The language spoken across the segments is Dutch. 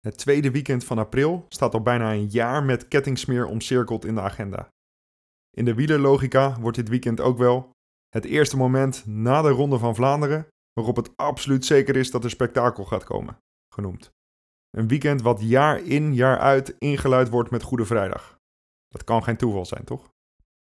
Het tweede weekend van april staat al bijna een jaar met kettingsmeer omcirkeld in de agenda. In de wielerlogica wordt dit weekend ook wel het eerste moment na de Ronde van Vlaanderen waarop het absoluut zeker is dat er spektakel gaat komen, genoemd. Een weekend wat jaar in jaar uit ingeluid wordt met Goede Vrijdag. Dat kan geen toeval zijn, toch?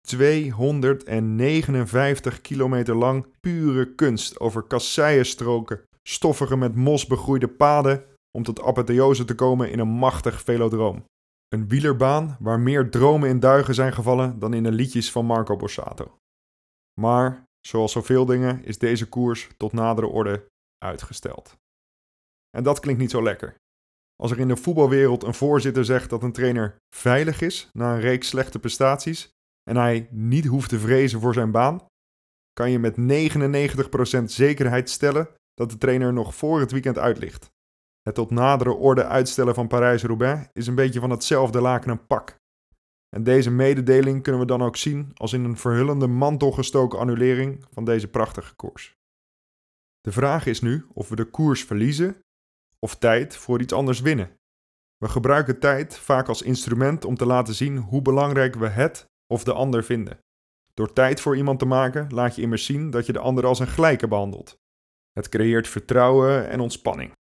259 kilometer lang pure kunst over kasseienstroken, stoffige met mos begroeide paden om tot apotheose te komen in een machtig velodroom. Een wielerbaan waar meer dromen in duigen zijn gevallen dan in de liedjes van Marco Borsato. Maar, zoals zoveel dingen, is deze koers tot nadere orde uitgesteld. En dat klinkt niet zo lekker. Als er in de voetbalwereld een voorzitter zegt dat een trainer veilig is na een reeks slechte prestaties en hij niet hoeft te vrezen voor zijn baan, kan je met 99% zekerheid stellen dat de trainer nog voor het weekend uitlicht. Het tot nadere orde uitstellen van Parijs-Roubaix is een beetje van hetzelfde laken een pak. En deze mededeling kunnen we dan ook zien als in een verhullende mantel gestoken annulering van deze prachtige koers. De vraag is nu of we de koers verliezen of tijd voor iets anders winnen. We gebruiken tijd vaak als instrument om te laten zien hoe belangrijk we het of de ander vinden. Door tijd voor iemand te maken laat je immers zien dat je de ander als een gelijke behandelt. Het creëert vertrouwen en ontspanning.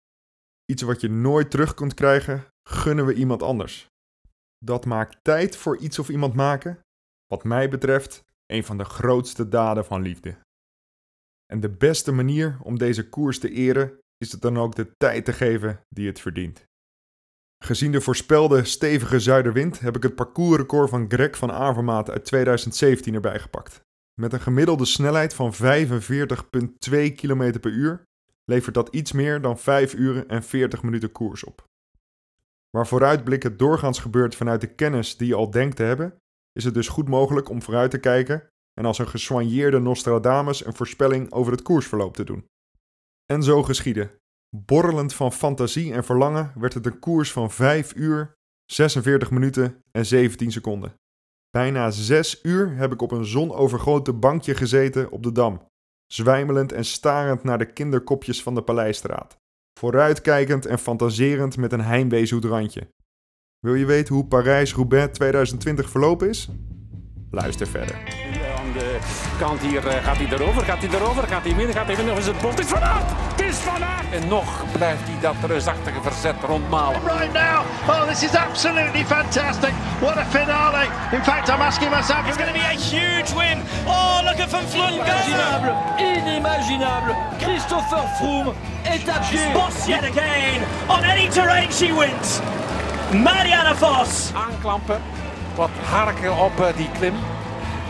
Iets wat je nooit terug kunt krijgen, gunnen we iemand anders. Dat maakt tijd voor iets of iemand maken, wat mij betreft, een van de grootste daden van liefde. En de beste manier om deze koers te eren is het dan ook de tijd te geven die het verdient. Gezien de voorspelde stevige zuiderwind heb ik het parcoursrecord van Greg van Avermaat uit 2017 erbij gepakt. Met een gemiddelde snelheid van 45,2 km per uur levert dat iets meer dan 5 uur en 40 minuten koers op. Waar vooruitblikken doorgaans gebeurt vanuit de kennis die je al denkt te hebben, is het dus goed mogelijk om vooruit te kijken en als een gesoigneerde Nostradamus een voorspelling over het koersverloop te doen. En zo geschiedde. Borrelend van fantasie en verlangen werd het een koers van 5 uur, 46 minuten en 17 seconden. Bijna 6 uur heb ik op een zonovergoten bankje gezeten op de dam, zwijmelend en starend naar de kinderkopjes van de Paleisstraat. Vooruitkijkend en fantaserend met een heimweezoet randje. Wil je weten hoe Parijs-Roubaix 2020 verlopen is? Luister verder. Kant hier eh, gaat hij erover, gaat hij erover, gaat hij midden, gaat hij midden, of is het bot? Het is Van Aert! Het is Van Aert! En nog blijft hij dat reusachtige verzet rondmalen. right now. Oh, this is absolutely fantastic. What a finale. In fact, I'm asking myself. It's going to be a huge win. Oh, look at Van Vleuten. Inimaginable, inimaginable. Christopher Froome est à pied. Boss yet again. On any terrain she wins. Marianne Vos. Aanklampen, wat harken op eh, die klim.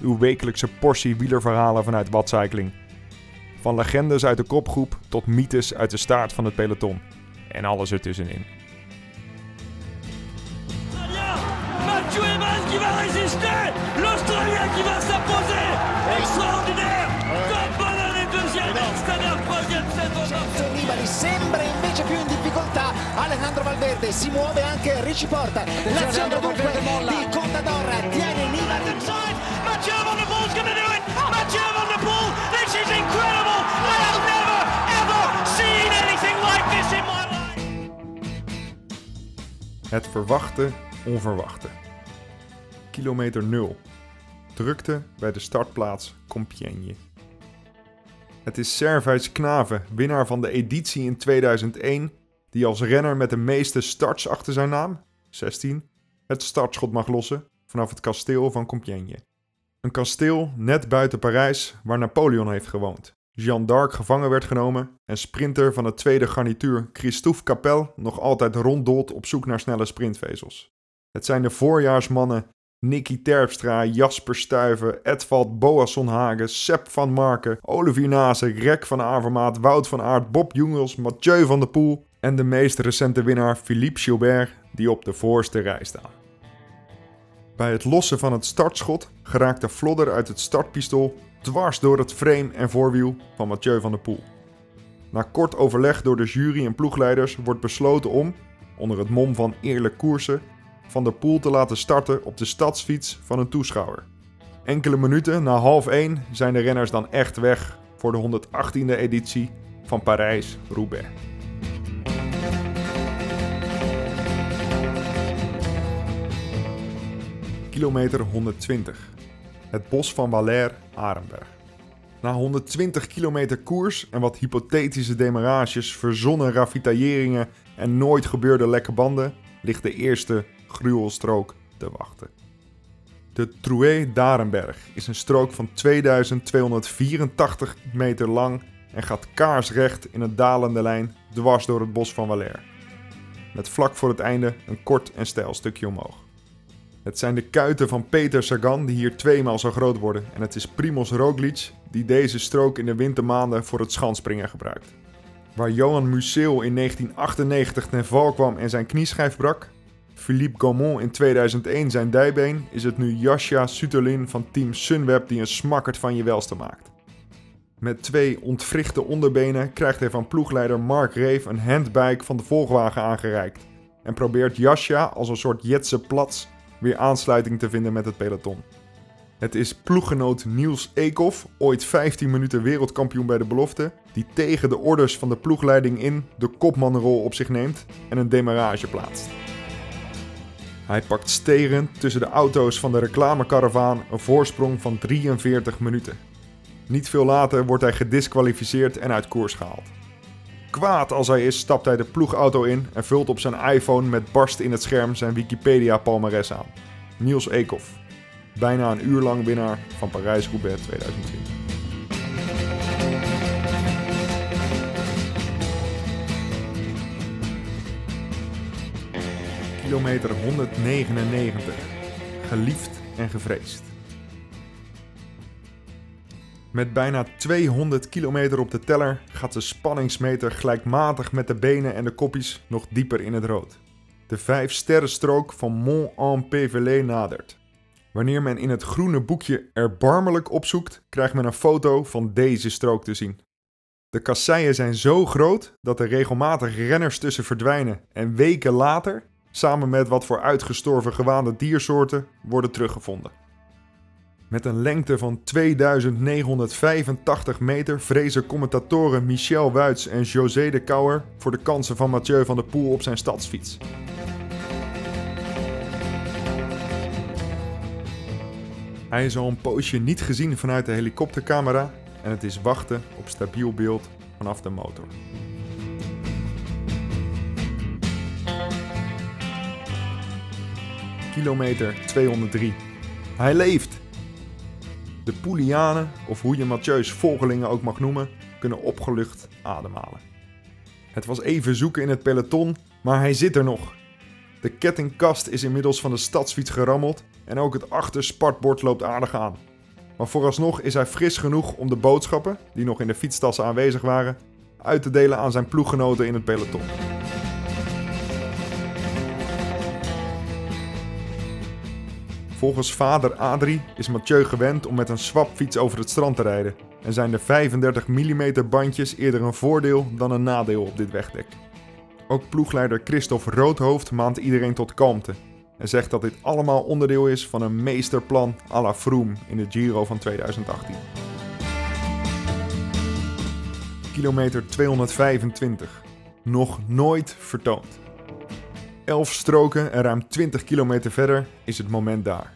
uw wekelijkse portie wielerverhalen vanuit Watcycling. Van legendes uit de kopgroep tot mythes uit de staart van het peloton. En alles ertussenin. Mathieu in Alejandro Valverde si muove anche Ricci Porta l'azione dunque di Contador tiene inside. Mathieu Van der Poel's going to do it. Mathieu Van der Poel. This is incredible. I have never ever seen anything like this in my life. Het verwachte onverwachte. Kilometer 0. Drukte bij de startplaats Compiègne. Het is Servuis Knaven, winnaar van de editie in 2001, die als renner met de meeste starts achter zijn naam, 16, het startschot mag lossen vanaf het kasteel van Compiègne. Een kasteel net buiten Parijs waar Napoleon heeft gewoond. Jeanne d'Arc gevangen werd genomen en sprinter van het tweede garnituur Christophe Capel nog altijd ronddolt op zoek naar snelle sprintvezels. Het zijn de voorjaarsmannen Nicky Terpstra, Jasper Stuyven, Edvald Boasson Hagen, Sepp van Marken, Olivier Nase, Rek van Avermaat, Wout van Aert, Bob Jungels, Mathieu van der Poel En de meest recente winnaar Philippe Gilbert, die op de voorste rij staan. Bij het lossen van het startschot geraakt de flodder uit het startpistool dwars door het frame en voorwiel van Mathieu van der Poel. Na kort overleg door de jury en ploegleiders wordt besloten om, onder het mom van eerlijk koersen, Van der Poel te laten starten op de stadsfiets van een toeschouwer. Enkele minuten na half 1 zijn de renners dan echt weg voor de 118e editie van Parijs-Roubaix. Kilometer 120. Het bos van Valère-Arenberg. Na 120 kilometer koers en wat hypothetische demarages, verzonnen ravitailleringen en nooit gebeurde lekke banden, ligt de eerste gruwelstrook te wachten. De Troué d'Arenberg is een strook van 2284 meter lang en gaat kaarsrecht in een dalende lijn dwars door het bos van Valère. Met vlak voor het einde een kort en steil stukje omhoog. Het zijn de kuiten van Peter Sagan die hier tweemaal zo groot worden en het is Primoz Roglic die deze strook in de wintermaanden voor het schansspringen gebruikt. Waar Johan Museeuw in 1998 ten val kwam en zijn knieschijf brak, Philippe Gaumont in 2001 zijn dijbeen, is het nu Jascha Sutolin van team Sunweb die een smakkerd van je welste maakt. Met twee ontwrichte onderbenen krijgt hij van ploegleider Mark Reef een handbike van de volgwagen aangereikt en probeert Jascha als een soort Jetse plats weer aansluiting te vinden met het peloton. Het is ploeggenoot Niels Eekhoff, ooit 15 minuten wereldkampioen bij de belofte, die tegen de orders van de ploegleiding in de kopmannenrol op zich neemt en een demarrage plaatst. Hij pakt sterend tussen de auto's van de reclamekaravaan een voorsprong van 43 minuten. Niet veel later wordt hij gedisqualificeerd en uit koers gehaald. Kwaad als hij is, stapt hij de ploegauto in en vult op zijn iPhone met barst in het scherm zijn Wikipedia-palmares aan. Niels Eekhoff, bijna een uur lang winnaar van Parijs-Roubaix 2020. Kilometer 199. Geliefd en gevreesd. Met bijna 200 kilometer op de teller gaat de spanningsmeter gelijkmatig met de benen en de koppies nog dieper in het rood. De 5 sterrenstrook van Mont-en-Pévelé nadert. Wanneer men in het groene boekje erbarmelijk opzoekt, krijgt men een foto van deze strook te zien. De kasseien zijn zo groot dat er regelmatig renners tussen verdwijnen en weken later, samen met wat voor uitgestorven gewaande diersoorten, worden teruggevonden. Met een lengte van 2985 meter vrezen commentatoren Michel Wuits en José de Kouwer voor de kansen van Mathieu van der Poel op zijn stadsfiets. Hij is al een poosje niet gezien vanuit de helikoptercamera en het is wachten op stabiel beeld vanaf de motor. Kilometer 203. Hij leeft! De Poelianen, of hoe je Mathieu's volgelingen ook mag noemen, kunnen opgelucht ademhalen. Het was even zoeken in het peloton, maar hij zit er nog. De kettingkast is inmiddels van de stadsfiets gerammeld en ook het achterspartbord loopt aardig aan. Maar vooralsnog is hij fris genoeg om de boodschappen, die nog in de fietstassen aanwezig waren, uit te delen aan zijn ploeggenoten in het peloton. Volgens vader Adrie is Mathieu gewend om met een swapfiets over het strand te rijden en zijn de 35 mm bandjes eerder een voordeel dan een nadeel op dit wegdek. Ook ploegleider Christophe Roodhoofd maant iedereen tot kalmte en zegt dat dit allemaal onderdeel is van een meesterplan à la Froome in de Giro van 2018. Kilometer 225. Nog nooit vertoond. 11 stroken en ruim 20 kilometer verder is het moment daar.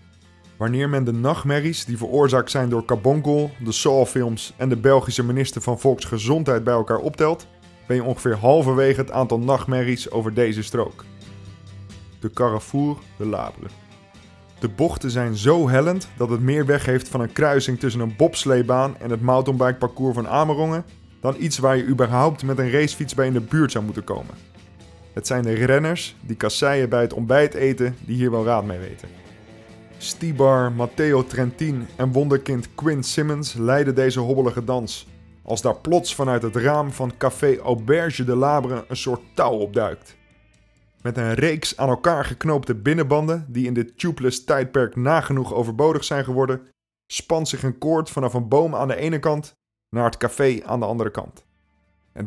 Wanneer men de nachtmerries die veroorzaakt zijn door Carbonkel, de Saw-films en de Belgische minister van Volksgezondheid bij elkaar optelt, ben je ongeveer halverwege het aantal nachtmerries over deze strook. De Carrefour de Labre. De bochten zijn zo hellend dat het meer weg heeft van een kruising tussen een bobsleebaan en het mountainbikeparcours van Amerongen dan iets waar je überhaupt met een racefiets bij in de buurt zou moeten komen. Het zijn de renners die kasseien bij het ontbijt eten die hier wel raad mee weten. Stibar, Matteo Trentin en wonderkind Quinn Simmons leiden deze hobbelige dans. als daar plots vanuit het raam van Café Auberge de Labre een soort touw opduikt. Met een reeks aan elkaar geknoopte binnenbanden, die in dit tubeless tijdperk nagenoeg overbodig zijn geworden, spant zich een koord vanaf een boom aan de ene kant naar het café aan de andere kant.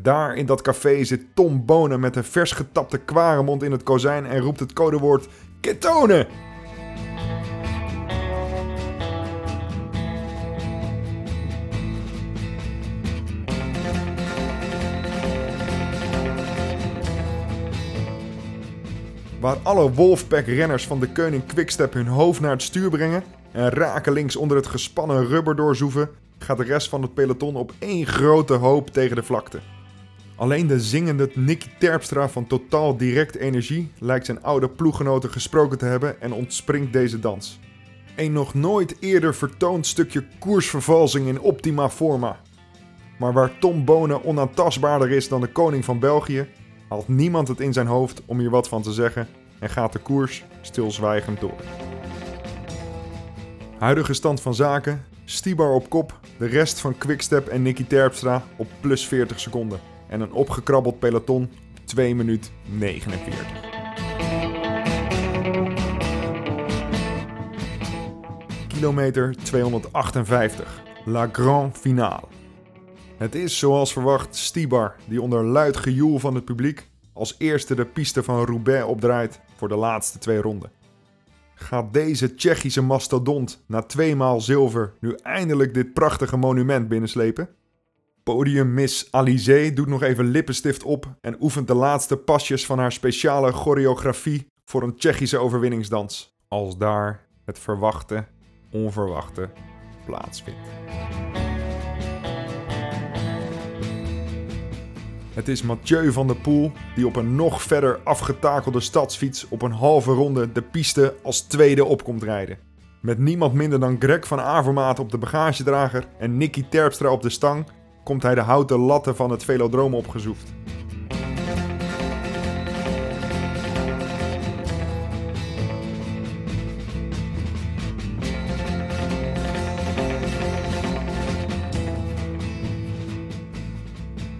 Daar in dat café zit Tom Bonen met een vers getapte kwaremond in het kozijn en roept het codewoord Ketone! Waar alle Wolfpack-renners van de Keuning Quickstep hun hoofd naar het stuur brengen en rakelings onder het gespannen rubber doorzoeven, gaat de rest van het peloton op één grote hoop tegen de vlakte. Alleen de zingende Nicky Terpstra van Totaal Direct Energie lijkt zijn oude ploeggenoten gesproken te hebben en ontspringt deze dans. Een nog nooit eerder vertoond stukje koersvervalsing in optima forma. Maar waar Tom Bonen onaantastbaarder is dan de koning van België, haalt niemand het in zijn hoofd om hier wat van te zeggen en gaat de koers stilzwijgend door. Huidige stand van zaken: Stibar op kop, de rest van Quickstep en Nicky Terpstra op plus 40 seconden. En een opgekrabbeld peloton op 2 minuut 49. Kilometer 258. La Grand Finale. Het is zoals verwacht Stibar die onder luid gejoel van het publiek als eerste de piste van Roubaix opdraait voor de laatste twee ronden. Gaat deze Tsjechische mastodont na tweemaal zilver nu eindelijk dit prachtige monument binnenslepen? Podium Miss Alizé doet nog even lippenstift op en oefent de laatste pasjes van haar speciale choreografie voor een Tsjechische overwinningsdans. Als daar het verwachte, onverwachte plaatsvindt. Het is Mathieu van der Poel die op een nog verder afgetakelde stadsfiets op een halve ronde de piste als tweede op komt rijden. Met niemand minder dan Greg van Avermaat op de bagagedrager en Nicky Terpstra op de stang komt hij de houten latten van het velodroom opgezoefd.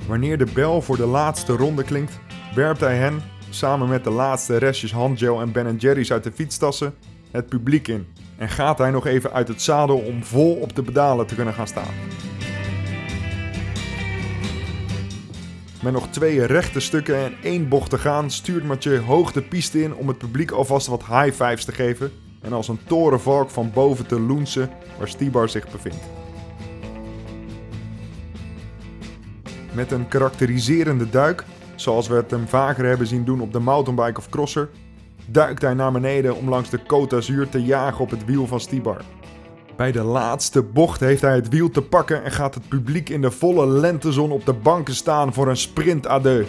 Wanneer de bel voor de laatste ronde klinkt, werpt hij hen, samen met de laatste restjes handgel en Ben Jerry's uit de fietstassen, het publiek in. En gaat hij nog even uit het zadel om vol op de pedalen te kunnen gaan staan. Met nog twee rechte stukken en één bocht te gaan, stuurt Mathieu hoog de piste in om het publiek alvast wat high fives te geven en als een torenvalk van boven te loensen waar Stibar zich bevindt. Met een karakteriserende duik, zoals we het hem vaker hebben zien doen op de mountainbike of crosser, duikt hij naar beneden om langs de Côte d'Azur te jagen op het wiel van Stibar. Bij de laatste bocht heeft hij het wiel te pakken en gaat het publiek in de volle lentezon op de banken staan voor een sprint adieu.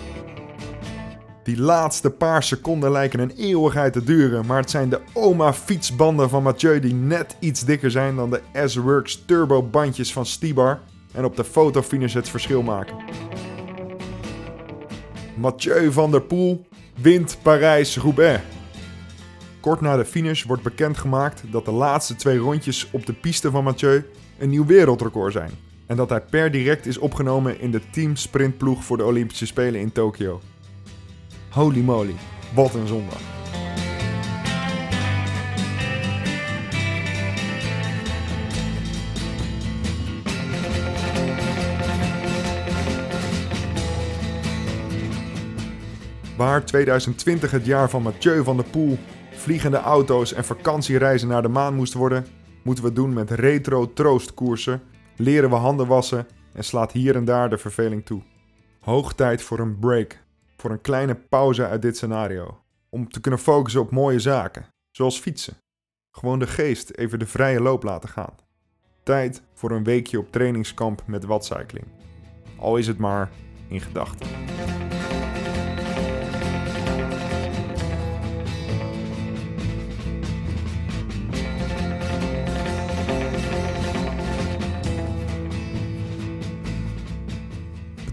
Die laatste paar seconden lijken een eeuwigheid te duren, maar het zijn de oma fietsbanden van Mathieu die net iets dikker zijn dan de S-Works turbo bandjes van Stibar en op de fotofinish het verschil maken. Mathieu van der Poel wint Parijs-Roubaix. Kort na de finish wordt bekendgemaakt dat de laatste twee rondjes op de piste van Mathieu een nieuw wereldrecord zijn. En dat hij per direct is opgenomen in de team sprintploeg voor de Olympische Spelen in Tokio. Holy moly, wat een zondag. Waar 2020 het jaar van Mathieu van der Poel, vliegende auto's en vakantiereizen naar de maan moest worden, moeten we doen met retro troostkoersen, leren we handen wassen en slaat hier en daar de verveling toe. Hoog tijd voor een break, voor een kleine pauze uit dit scenario, om te kunnen focussen op mooie zaken, zoals fietsen. Gewoon de geest even de vrije loop laten gaan. Tijd voor een weekje op trainingskamp met watcycling. Al is het maar in gedachten.